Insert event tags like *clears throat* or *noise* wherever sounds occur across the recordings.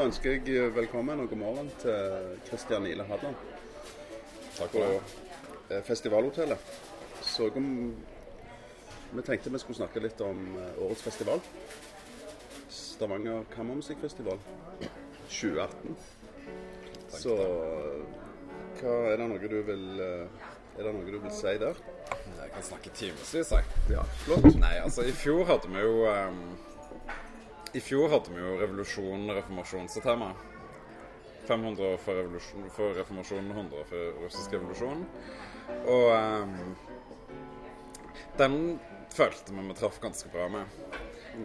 Da ønsker jeg velkommen og god morgen til Kristian Ile Hadland Takk for det. eh, Festivalhotellet. Så om... vi tenkte vi skulle snakke litt om eh, årets festival. Stavanger Kammermusikkfestival 2018. Så hva er det noe du vil eh, Er det noe du vil si der? Jeg kan snakke timevis, jeg. Ja, flott. Nei, altså, i fjor hadde vi jo ehm, I fjor hadde vi jo revolusjon og reformasjon som tema. 500 år for, for reformasjonen, 100 år for russisk revolusjon. Og um, den følte vi vi traff ganske bra med.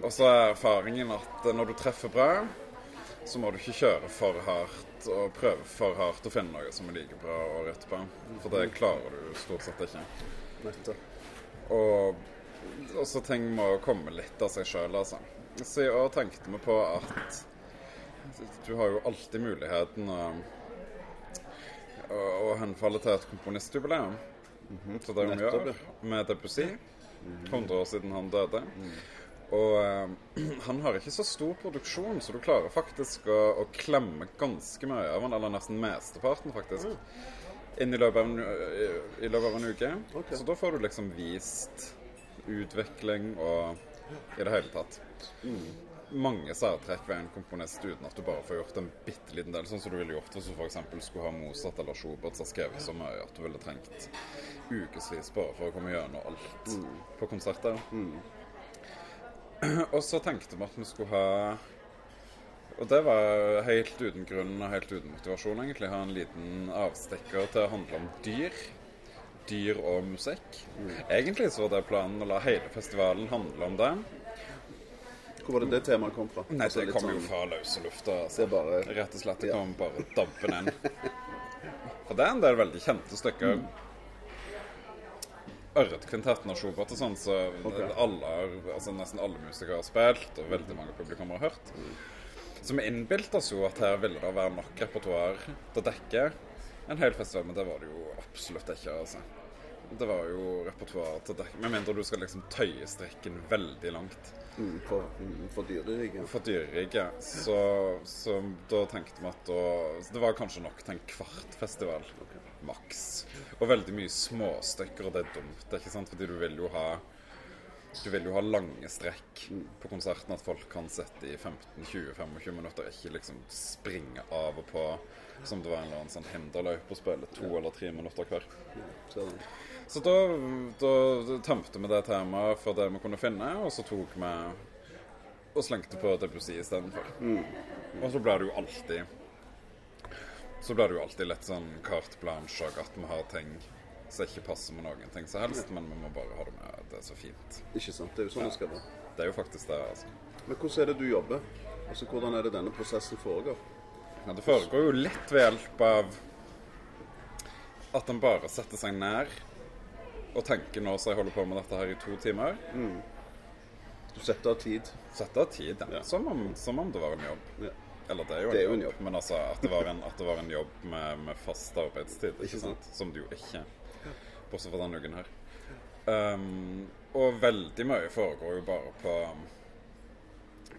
Og så er erfaringen at når du treffer bra, så må du ikke kjøre for hardt og prøve for hardt å finne noe som er like bra året etterpå. For det klarer du stort sett ikke. Nettopp. Og også ting må komme litt av seg sjøl, altså. Så i år tenkte vi på at du har jo alltid muligheten å, å, å henfalle til et komponistjubileum. Så det hun vi gjør med Debussy. 100 år siden han døde. Og eh, *clears throat* han har ikke så stor produksjon, så du klarer faktisk å, å klemme ganske mye av han, eller nesten mesteparten, faktisk. Inn i løpet av en, i, i løpet av en uke. Okay. Så da får du liksom vist utvikling og i det hele tatt. Mange særtrekk ved en komponist uten at du bare får gjort en bitte liten del. Sånn som du ville gjort hvis du f.eks. skulle ha Mozart eller Schubert som har skrevet så mye at du ville trengt ukevis bare for å komme gjennom alt på konserter. *clears throat* Og så tenkte vi at vi skulle ha Og det var helt uten grunn og helt uten motivasjon, egentlig. Ha en liten avstikker til å handle om dyr. Dyr og musikk. Egentlig så var det planen å la hele festivalen handle om det. Hvor var det det temaet kom fra? Nei, Altså, det kom kom jo sånn- fra løse lufta. Altså. bare Rett og slett. Det Ja. kom bare dabben inn. For det er en del veldig kjente stykker. Ørretkvintetten av Schubert og sånn, så okay. alle, altså nesten alle musikere har spilt, og veldig mange publikum har hørt. Så vi innbilte oss jo at her ville det være nok repertoar til å dekke en hel festival, men det var det jo absolutt ikke. altså. Det var jo repertoar til dekk. Med mindre du skal liksom tøye strekken veldig langt mm, for, mm, for dyreriket. for. Så, så da tenkte vi at da, det var kanskje nok til en kvart festival. Maks. Og veldig mye småstykker, og det er dumt, ikke sant? Fordi du vil jo ha du vil jo ha lange strekk på konserten, at folk kan sitte i 15-20-25 minutter. Ikke liksom springe av og på som det var en eller annen sånn hinderløype og spille to eller tre minutter hver. Så, Så da, da tømte vi det temaet for det vi kunne finne, og så tok vi og slengte på Debussy istedenfor. Og så blir det jo alltid Så ble det jo alltid litt sånn carte blanche at vi har ting som ikke passer med noen ting som helst, men vi må bare ha det med. at Det er så fint. ikke sant? Det er jo sånn det skal være. Det er jo faktisk det, altså. Men hvordan er det du jobber? Altså, Hvordan er det denne prosessen foregår? Ja, det foregår jo litt ved hjelp av at en bare setter seg ned og tenker nå så jeg holder på med dette her i to timer. Du setter av tid. Setter av tid, ja. Som, om, som om det var en jobb. Ja. Eller det er jo en, Det er jo en jobb, jobb. men altså at det var en, det var en jobb med, med fast arbeidstid, ikke, Ikke sant? sant? Som det jo ikke Bortsett fra denne uken her. Um, og veldig mye foregår jo bare på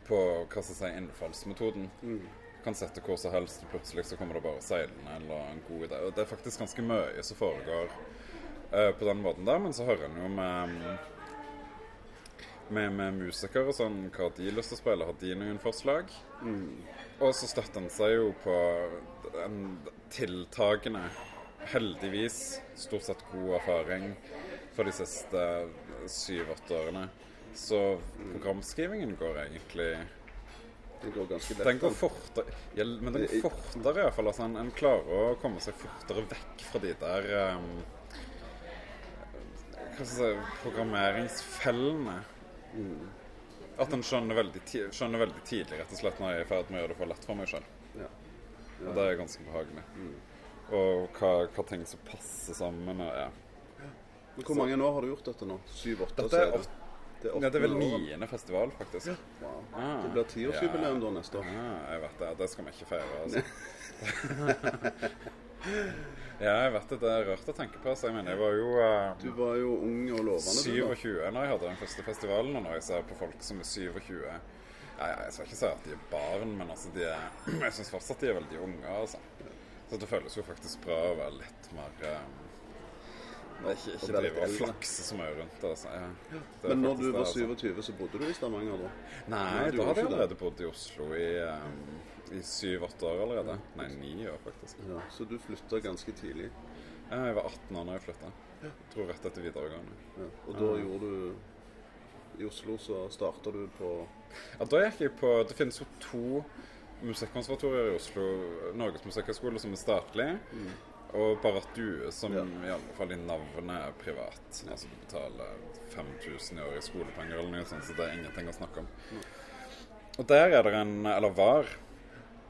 På hva skal jeg si, innfallsmetoden. Kan sette hvor som helst, og plutselig så kommer det bare seilende eller en god idé. Og det er faktisk ganske mye som foregår eh, på den måten der, men så hører en jo med med, med musikere og sånn, hva de har lyst til å spille. Har de noen forslag? Og så støtter en seg jo på en tiltagende, heldigvis, stort sett god erfaring for de siste syv-åtte årene. Så programskrivingen går egentlig den går ganske lett. Den går fortere ja, Men den går fortere iallfall. Altså, en, en klarer å komme seg fortere vekk fra de der um, si Programmeringsfellene. At en skjønner veldig, skjønner veldig tidlig rett og slett når jeg er i ferd med å gjøre det for lett for meg sjøl. Ja. Og det er ganske behagelig. Og hva, hva ting som passer sammen. Og, ja. Men Hvor mange år har du gjort dette nå? Syv-åtte? Dette er det Ja, det er vel niende festival, faktisk. Wow. Ah, Det blir tiårsjubileum da neste år. Ja, jeg vet det. Det skal vi ikke feire, altså. *laughs* *laughs* ja, jeg vet det. Det er rørt å tenke på. Så jeg mener, jeg var jo eh, Du var jo ung og lovende. du da. 27 når jeg hadde den første festivalen, og når jeg ser på folk som er 27 Ja, ja, jeg skal ikke si at de er barn, men altså de er *clears throat* Jeg syns fortsatt de er veldig unge, altså. Så det føles jo faktisk bra å være litt mer um, Ikke, ikke Og drive og flakse så mye rundt. Altså. Ja. Det er Men når du det, var altså. 27, så bodde du i Stavanger da? Nei, Nei, da hadde jeg allerede bodd i Oslo i, um, i syv-åtte år allerede. Nei, ni år faktisk. Ja, så du flytta ganske tidlig. Ja, Jeg var 18 år da jeg flytta. Tror rett etter videregående. Ja. Og da gjorde du I Oslo så starta du på Ja, da gikk jeg på Det finnes jo to musikkonservatorier i Oslo. Norges musikkhøgskole som er statlig, og Barrat Due som Ja. i alle fall i navnet er privat. Altså du betaler 5000 i året i skolepenger eller noe sånt, så det er ingenting å snakke om. Og der er det en Eller var.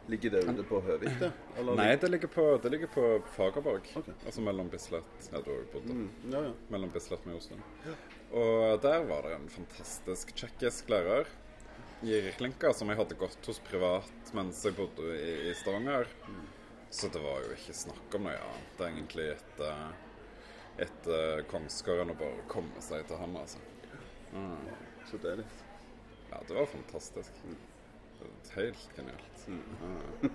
Ligger det ute på Høvik, det? Eller- Nei, det ligger på, det ligger på Fagerborg. Okay. Altså mellom Bislett Ja, du har jo bodd der. Mm, ja, ja. mellom Bislett og Mjøsund. Og der var det en fantastisk tsjekkisk lærer i Klinka, som jeg hadde gått hos privat mens jeg bodde i, i Stavanger. Så det var jo ikke snakk om noe annet egentlig etter, etter Kongsgården å bare komme seg til han, altså. Så det er litt Ja, det var fantastisk. Var Helt genialt. Ja.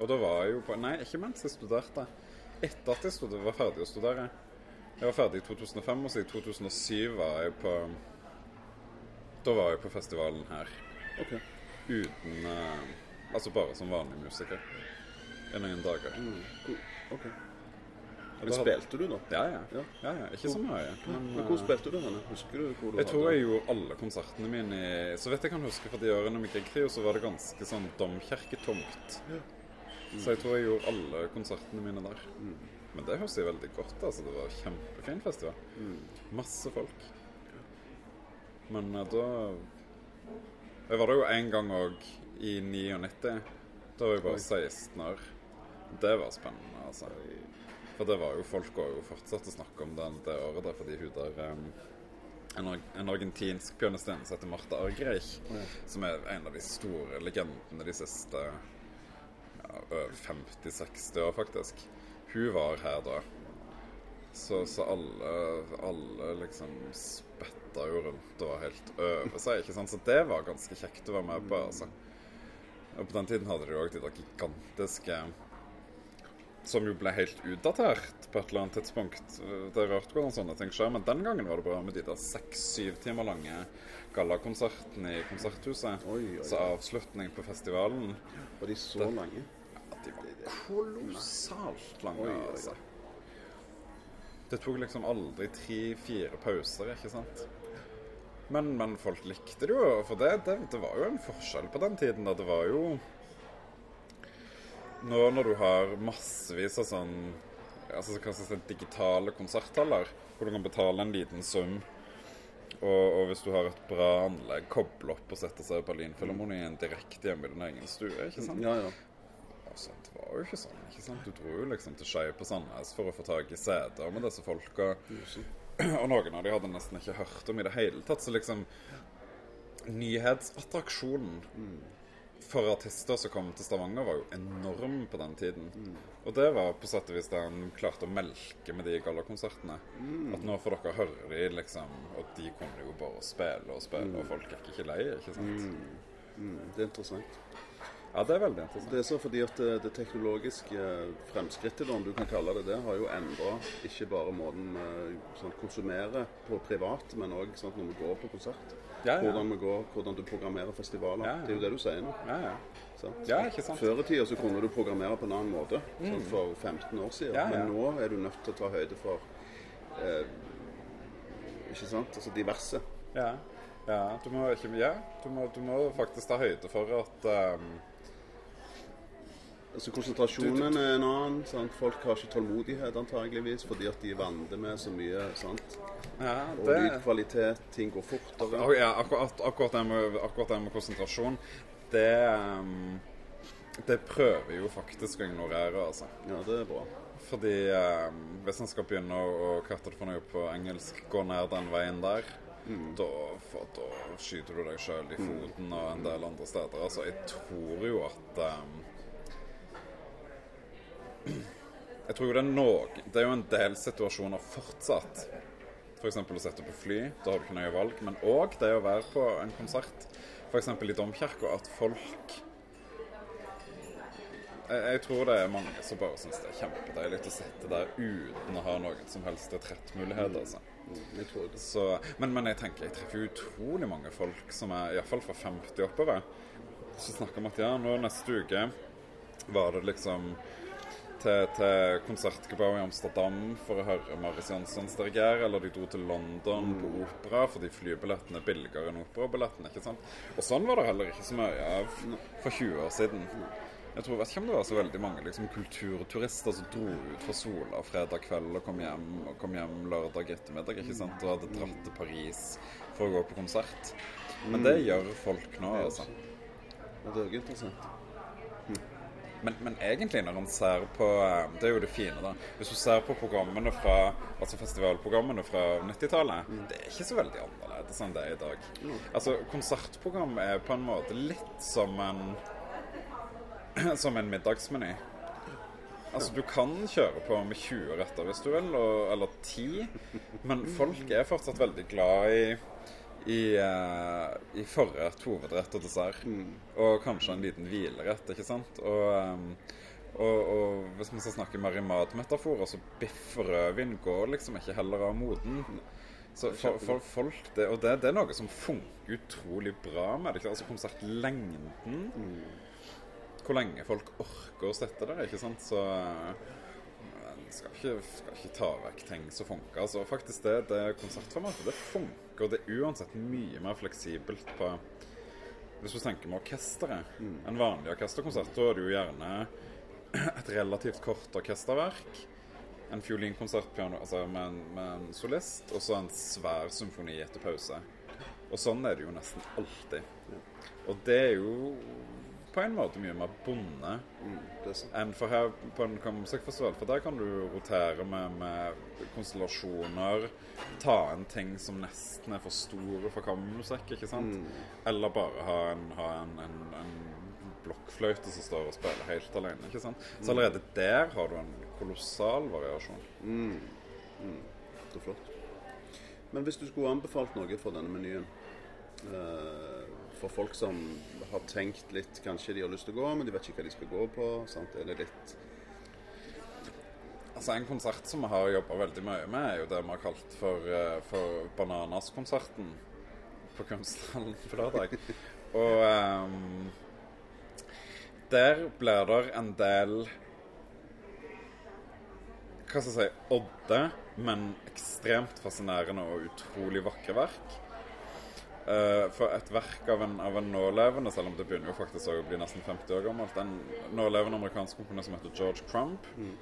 Og da var jeg jo på Nei, ikke mens jeg studerte. Etter at jeg studerte, var ferdig å studere. Jeg var ferdig i 2005, og så i 2007 var jeg på Da var jeg på festivalen her. OK. Uten eh, Altså bare som vanlig musiker. En og en dager. Mm, cool. Men spilte du, da? Ja, ja. Ja. ja, ja. Ikke så mye. Men, Men hvor eh, spilte du henne? Husker du hvor du Jeg tror jeg gjorde alle konsertene mine i Så vidt jeg kan huske fra de årene med Griegtrio, så var det ganske sånn domkirketomt. Så jeg tror jeg gjorde alle konsertene mine der. Men det husker jeg veldig godt. altså Det var kjempefin festival. Masse folk. Men eh, da Jeg var der jo en gang òg i 99. Da var jeg bare 16 år. Det var spennende, altså. For det var jo folk går jo fortsatt å snakke om den, det året der, fordi hun der um, en, en argentinsk pianistinne som heter Martha ja. som er en av de store legendene de siste ja, 50-60 år, faktisk. Hun var her da. Så, så alle, alle liksom spetta jo rundt og var helt over seg, ikke sant. Så det var ganske kjekt å være med på, altså. Og på den tiden hadde de òg de der gigantiske som jo ble helt utdatert på et eller annet tidspunkt. Det er rart hvordan sånne ting skjer, men den gangen var det bra med de der seks-syv timer lange gallakonsertene i Konserthuset. Oi, oi, Så avslutning på festivalen Var de så lange? ja, De var kolossalt lange, Oi, oi, oi. altså. Det tok liksom aldri tre-fire pauser, ikke sant? Men, men folk likte det jo, for det, det, det var jo en forskjell på den tiden. da Det var jo Nå når du har massevis av sånn altså hva skal jeg si, digitale konserthaller, hvor du kan betale en liten sum, og, og hvis du har et bra anlegg, koble opp og sette seg i Berlinfilharmonien direkte hjemme i din egen stue, ikke sant? Ja, ja. Altså, det var jo ikke sånn. ikke sant? Du dro jo liksom til Skei på Sandnes for å få tak i CD-er med disse folka. Og noen av de hadde nesten ikke hørt om i det hele tatt. Så liksom Nyhetsattraksjonen for artister som kom til Stavanger, var jo enorm på den tiden. Og det var på sett og vis det han klarte å melke med de gallakonsertene. At nå får dere høre de, liksom. Og de kunne jo bare spille og spille, og folk er ikke lei, ikke sant. Mm, det er interessant. Ja, det er veldig interessant. Det er så fordi at det, det teknologiske fremskrittet, om du kan kalle det det, har jo endra ikke bare måten vi sånn, konsumerer på privat, men òg sånn, når vi går på konsert. Ja, ja. Hvordan, går, hvordan du programmerer festivaler. Ja. Det er jo det du sier nå. Før i tida så kunne du programmere på en annen måte, sånn for 15 år siden. Men nå er du nødt til å ta høyde for eh, Ikke sant? Altså diverse. Ja, ja du må ikke Ja, du må, du må faktisk ta høyde for at ehm, Altså Konsentrasjonen er en annen. Sant? Folk har ikke tålmodighet antageligvis fordi at de er vant med så mye. sant? Ja, Og lydkvalitet, ting går fortere. Ak- ja, akkurat, akkurat, det med, akkurat det med konsentrasjon, det um, Det prøver jo faktisk å ignorere, altså. Ja, det er bra. Fordi um, hvis en skal begynne å, å heter det for noe på engelsk, gå ned den veien der, da, for, da skyter du deg sjøl i foten og en del andre steder. Altså, jeg tror jo at ehm, Jeg tror jo det er noe Det er jo en del situasjoner fortsatt. F.eks. å sette på fly. Da har du ikke nøye valg. Men òg det å være på en konsert f.eks. i domkirka, at folk jeg, jeg tror det er mange som bare syns det er kjempedeilig å sitte der uten å ha noen som helst retrettmulighet. Altså. Jeg tror. Så, men, men jeg tenker jeg treffer utrolig mange folk som er iallfall fra 50 oppover. Så snakker om at ja, nå neste uke var det liksom til, til konsertgebouet i Amsterdam for å høre Maris Janssons dirigere, eller de dro til London på opera fordi flybillettene er billigere enn operabillettene. ikke sant? Og sånn var det heller ikke så mye av for 20 år siden. Jeg tror vet ikke om det var så veldig mange liksom, kulturturister som dro ut fra Sola fredag kveld og kom hjem, og kom hjem lørdag ettermiddag ikke sant? og hadde dratt til Paris for å gå på konsert. Men det gjør folk nå, altså. Det er jo interessant. Men, men egentlig, når man ser på eh, Det er jo det fine, da. Hvis du ser på programmene fra Altså festivalprogrammene fra 90-tallet, det er ikke så veldig annerledes enn det er i dag. Altså, konsertprogram er på en måte litt som en *clears throat* som en middagsmeny. Altså, du kan kjøre på med 20 retter hvis du vil, og, eller 10, men folk er fortsatt veldig glad i i, uh, i forrett, hovedrett og dessert. Og kanskje en liten hvilerett, ikke sant. Og, um, og, og hvis vi skal snakke mer i matmetaforer, så biff og rødvin går liksom ikke heller av moden. Så for, for folk, det, Og det, det, er noe som funker utrolig bra med det. Altså konsertlengden. Hvor lenge folk orker å sette der, ikke sant. Så skal ikke, skal ikke ta vekk ting som funker. Altså, faktisk det, det konsertformatet det funker. og Det er uansett mye mer fleksibelt på Hvis du tenker med orkesteret. Mm. En vanlig orkesterkonsert, da er det jo gjerne et relativt kort orkesterverk. En fiolinkonsert altså med, en, med en solist, og så en svær symfoni etter pause. Og sånn er det jo nesten alltid. Og det er jo på en måte mye mer bonde mm, enn for her på en kammermusikkfestival. For der kan du rotere med, med, konstellasjoner, ta en ting som nesten er for store for kammermusikk, ikke sant? Mm. Eller bare ha en, ha en, en, en, blokkfløyte som står og spiller helt alene, ikke sant? Så allerede der har du en kolossal variasjon. Mm. mm. Det er flott. Men hvis du skulle anbefalt noe fra denne menyen uh, for folk som har tenkt litt Kanskje de har lyst til å gå, men de vet ikke hva de skal gå på. Sant? Er det litt Altså En konsert som vi har jobba veldig mye med, er jo det vi har kalt for, eh, for Bananas-konserten på Kunsthallen på lørdag. Og um, der blir det en del Hva skal jeg si odde, men ekstremt fascinerende og utrolig vakre verk. Uh, for et verk av en, av en nålevende, selv om det begynner jo faktisk å bli nesten 50 år gammelt, en nålevende amerikansk komponist som heter George Crump, mm.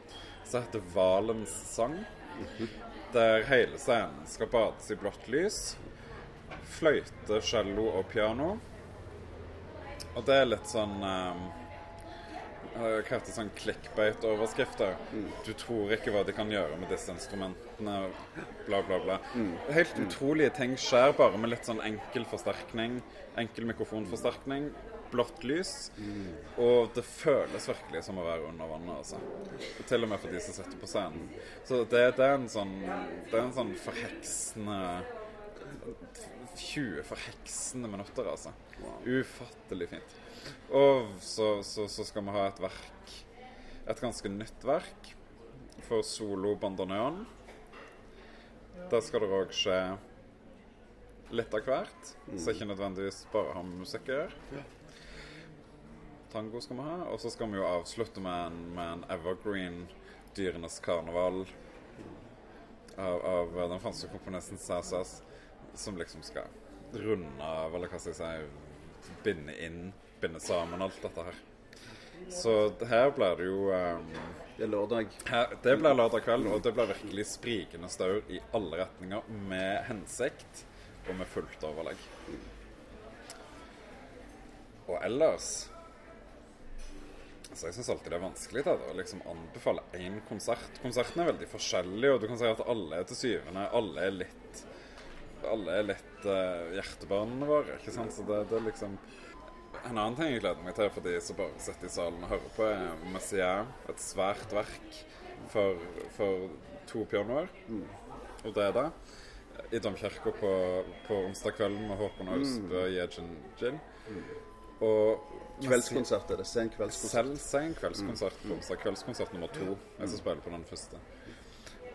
som heter 'Valens sang'. Mm -hmm. Der hele scenen skal bades i blått lys. Fløyte, cello og piano. Og det er litt sånn um, hva heter sånn clickbait-overskrifter. Mm. Du tror ikke hva de kan gjøre med disse instrumentene, bla, bla, bla. Mm. Helt utrolige ting skjer bare med litt sånn enkel forsterkning. Enkel mikrofonforsterkning. Blått lys. Mm. Og det føles virkelig som å være under vannet, altså. Til og med for de som sitter på scenen. Så det, det, er en sånn Det er en sånn forheksende 20 forheksende minutter, altså. Ufattelig fint. Og så, så, så, skal vi ha et verk Et ganske nytt verk for solo bandoneon. Der skal det òg skje litt av hvert. Mm. Så ikke nødvendigvis bare ha musikker musikk å gjøre. Tango skal vi ha. Og så skal vi jo avslutte med en, med en evergreen Dyrenes karneval av, av den franske komponisten Sassas, som liksom skal runde av, eller hva skal jeg si, binde inn binde sammen alt dette her. Så her blir det jo um, Det er lørdag. Her, det blir lørdag kveld, og det blir virkelig sprikende staur i alle retninger med hensikt og med fullt overlegg. Og ellers Altså, jeg syns alltid det er vanskelig da, å liksom anbefale én konsert. Konserten er veldig forskjellig, og du kan si at alle er til syvende Alle er litt Alle er litt uh, hjertebarnene våre, ikke sant? Så det, det er liksom en annen ting jeg gleder meg til for de som bare sitter i salen og hører på, er Messier. Et svært verk for, for to pianoer. Mm. Og det er det. I domkirka på, på onsdag kvelden med Håkon Austbø mm. Yejin Jin. Og Kveldskonsert er det. Sen kveldskonsert. selv sen kveldskonsert på onsdag. Kveldskonsert nummer to. Jeg skal spille på den første.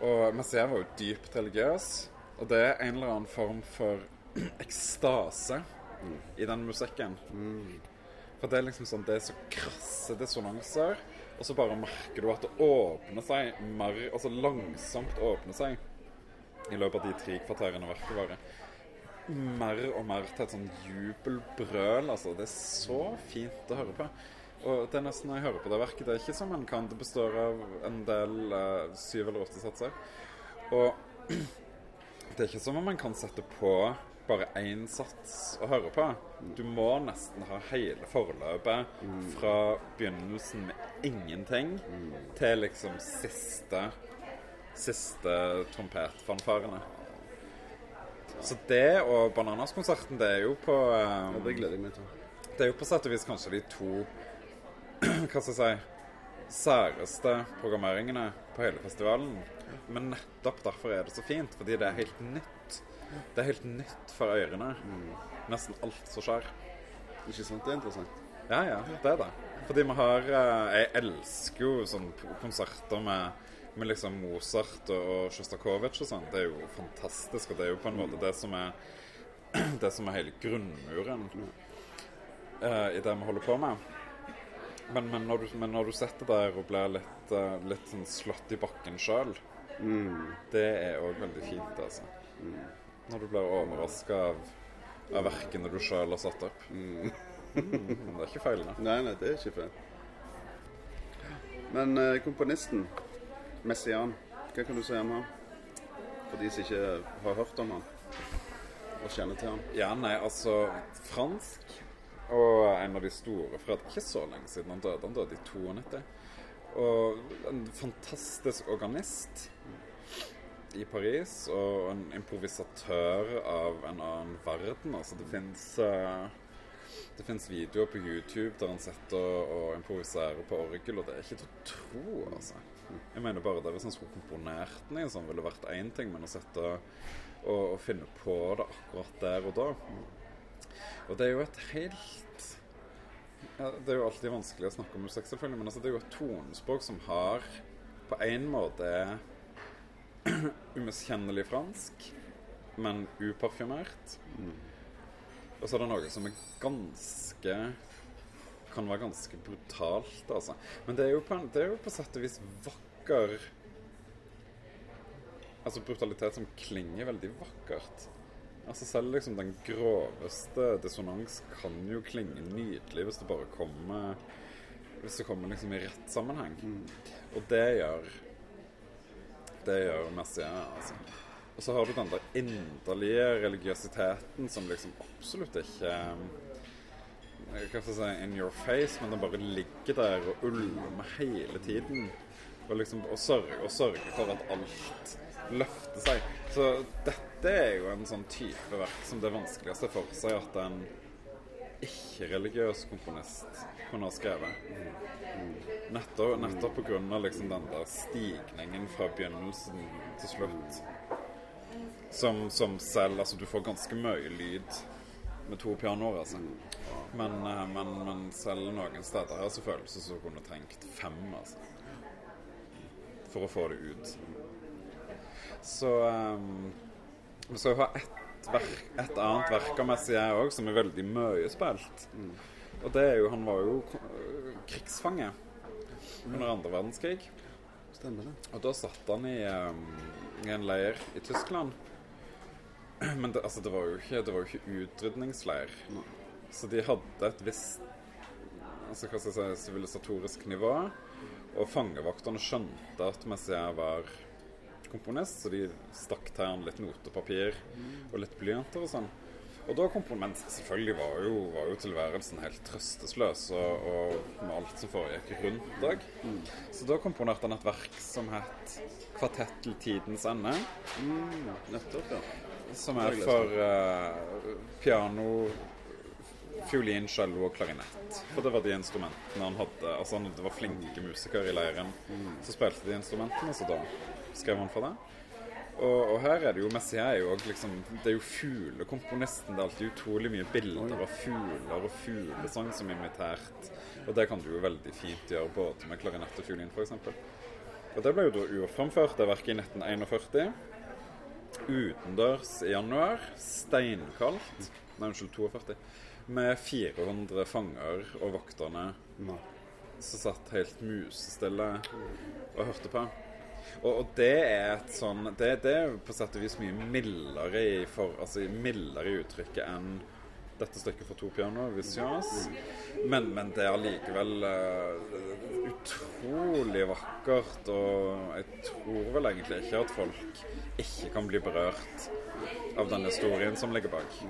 Og Messier var jo dypt religiøs, og det er en eller annen form for ekstase i den musikken. For det er liksom sånn Det er så krasse dissonanser, og så bare merker du at det åpner seg mer Altså langsomt åpner seg i løpet av de tre kvarterene verket varer. Mer og mer til et sånn jubelbrøl. Altså. Det er så fint å høre på. Og det er nesten når jeg hører på det verket, det er ikke som en kan. Det består av en del eh, syv eller åtte satser. Og *clears throat* det er ikke som om man kan sette på bare én sats å høre på. Du må nesten ha hele forløpet fra begynnelsen med ingenting til liksom siste Siste trompetfanfarene. Så det og Bananas-konserten, det er jo på Ja, eh, det gleder jeg meg til. Det er jo på sett og vis kanskje de to *clears throat* Hva skal jeg si særeste programmeringene på hele festivalen. Men nettopp derfor er det så fint, fordi det er helt nytt. Det er helt nytt for ørene. Nesten alt som skjer. Ikke sant? Det er interessant. Ja, ja, det er det. Fordi vi har eh, Jeg elsker jo sånne konserter med, med liksom Mozart og, Sjostakovitsj og sånn. Det er jo fantastisk, og det er jo på en måte det som er *clears throat* det som er hele grunnmuren uh, i det vi holder på med. Men, men, når, du, men når du sitter der og blir litt, uh, litt sånn slått i bakken sjøl, det er òg veldig fint, altså. Når du blir overraska av, av verkene du sjøl har satt opp. Mm, *laughs* det er ikke feil, det. Nei, nei, det er ikke feil. Men eh, komponisten, Messian, hva kan du si om han? For de som ikke har hørt om han og kjenner til han. Ja, nei, altså Fransk. Og en av de store for ikke så lenge siden han døde. Han døde i 92. Og en fantastisk organist i Paris. Og en improvisatør av en annen verden. Altså, det fins det fins videoer på YouTube der han sitter og, improviserer på orgel, og det er ikke til å tro, altså. Jeg mener bare det hvis han skulle komponert den sånn, ville vært én ting, men å sitte og, og finne på det akkurat der og da Og det er jo et helt ja, Det er jo alltid vanskelig å snakke om musikk, selvfølgelig, men altså, det er jo et tonespråk som har på en måte *clears throat* umiskjennelig fransk, men uparfymert. Og så er det noe som er ganske Kan være ganske brutalt, altså. Men det er jo på, en, det er jo på sett og vis vakker Altså brutalitet som klinger veldig vakkert. Altså Selv liksom den groveste dissonans kan jo klinge nydelig hvis det bare kommer Hvis det kommer liksom i rett sammenheng. Og det gjør Det gjør Messiaen, altså. Og så har du den der inderlige religiøsiteten som liksom absolutt ikke jeg Hva skal jeg si in your face, men den bare ligger der og ulmer hele tiden. Og liksom og sørger, og sørge for at alt løfter seg. Så dette er jo en sånn type verk som det vanskelig å se for seg at en ikke-religiøs komponist kunne ha skrevet. Nettopp, nettopp av liksom den der stigningen fra begynnelsen til slutt. Som, som selv Altså, du får ganske mye lyd med to pianoer, altså. Men, eh, men, men selv noen steder her så føles det som du kunne trengt fem, altså. For å få det ut. Så um, Vi skal jo ha ett verk, et annet verk av Messier òg, som er veldig mye spilt. Og det er jo Han var jo krigsfange under andre verdenskrig. Stemmer det. Og da satt han i, um, i en leir i Tyskland. *clears throat* Men det, altså, det var jo ikke, det var jo ikke utrydningsleir. Så de hadde et visst altså, hva skal jeg si, sivilisatorisk nivå. Og fangevaktene skjønte at Messier var komponist, så de stakk til han litt notepapir og litt blyanter og sånn. Og da kom Men selvfølgelig var jo, var jo tilværelsen helt trøstesløs, og, og med alt som foregikk rundt deg. Så da komponerte han et verk som het 'Kvartett til tidens ende'. Nettopp, ja. Som er for uh, piano, fiolin, cello og klarinett. For det var de instrumentene han hadde. Altså han, Det var flinke musikere i leiren så spilte de instrumentene, så da skrev han for det. Og, og her er det jo Messier er jo liksom Det er jo fuglekomponisten. Det er alltid utrolig mye bilder av fugler og fuglesang som er imitert. Og det kan du jo veldig fint gjøre både med klarinett og fiolin, f.eks. Og det ble jo da urframført, det verket i 1941. Utendørs i januar. Steinkaldt. Nei, unnskyld, 42. Med 400 fanger og vokterne som satt helt musestille og hørte på. Og, og det er et sånn Det, det er på sett og vis mye mildere i, for, altså, mildere i uttrykket enn dette stykket for to piano, Visios. Men, men det er allikevel uh, utrolig vakkert, og jeg tror vel egentlig ikke at folk ikke kan bli berørt av den historien som ligger bak.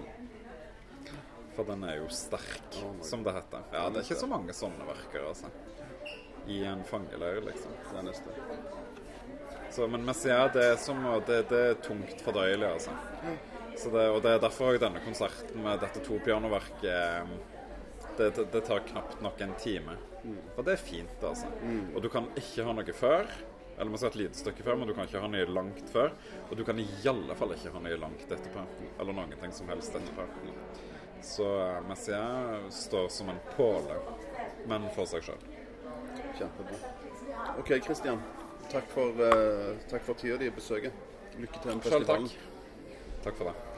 For den er jo sterk, som det heter. Ja, det er ikke så mange sånne verker, altså. I en fangeleir, liksom. Det er neste. Så, men Messier, det er, som, det, det er tungt fordøyelig, altså. Så det, og det er derfor denne konserten med dette topianoverket pianoverket det, det, det tar knapt nok en time. Og det er fint, altså. Og du kan ikke ha noe før. Eller man skal ha et lite stykke før, men du kan ikke ha noe langt før. Og du kan i alle fall ikke ha noe langt etterpå. Eller noen ting som helst etterpå. Så eh, Messier står som en påle, men for seg sjøl. Kjempebra. OK, Kristian. Takk for, uh, takk for tida di i besøket. Lykke til med Selv festivalen. takk. Takk for det.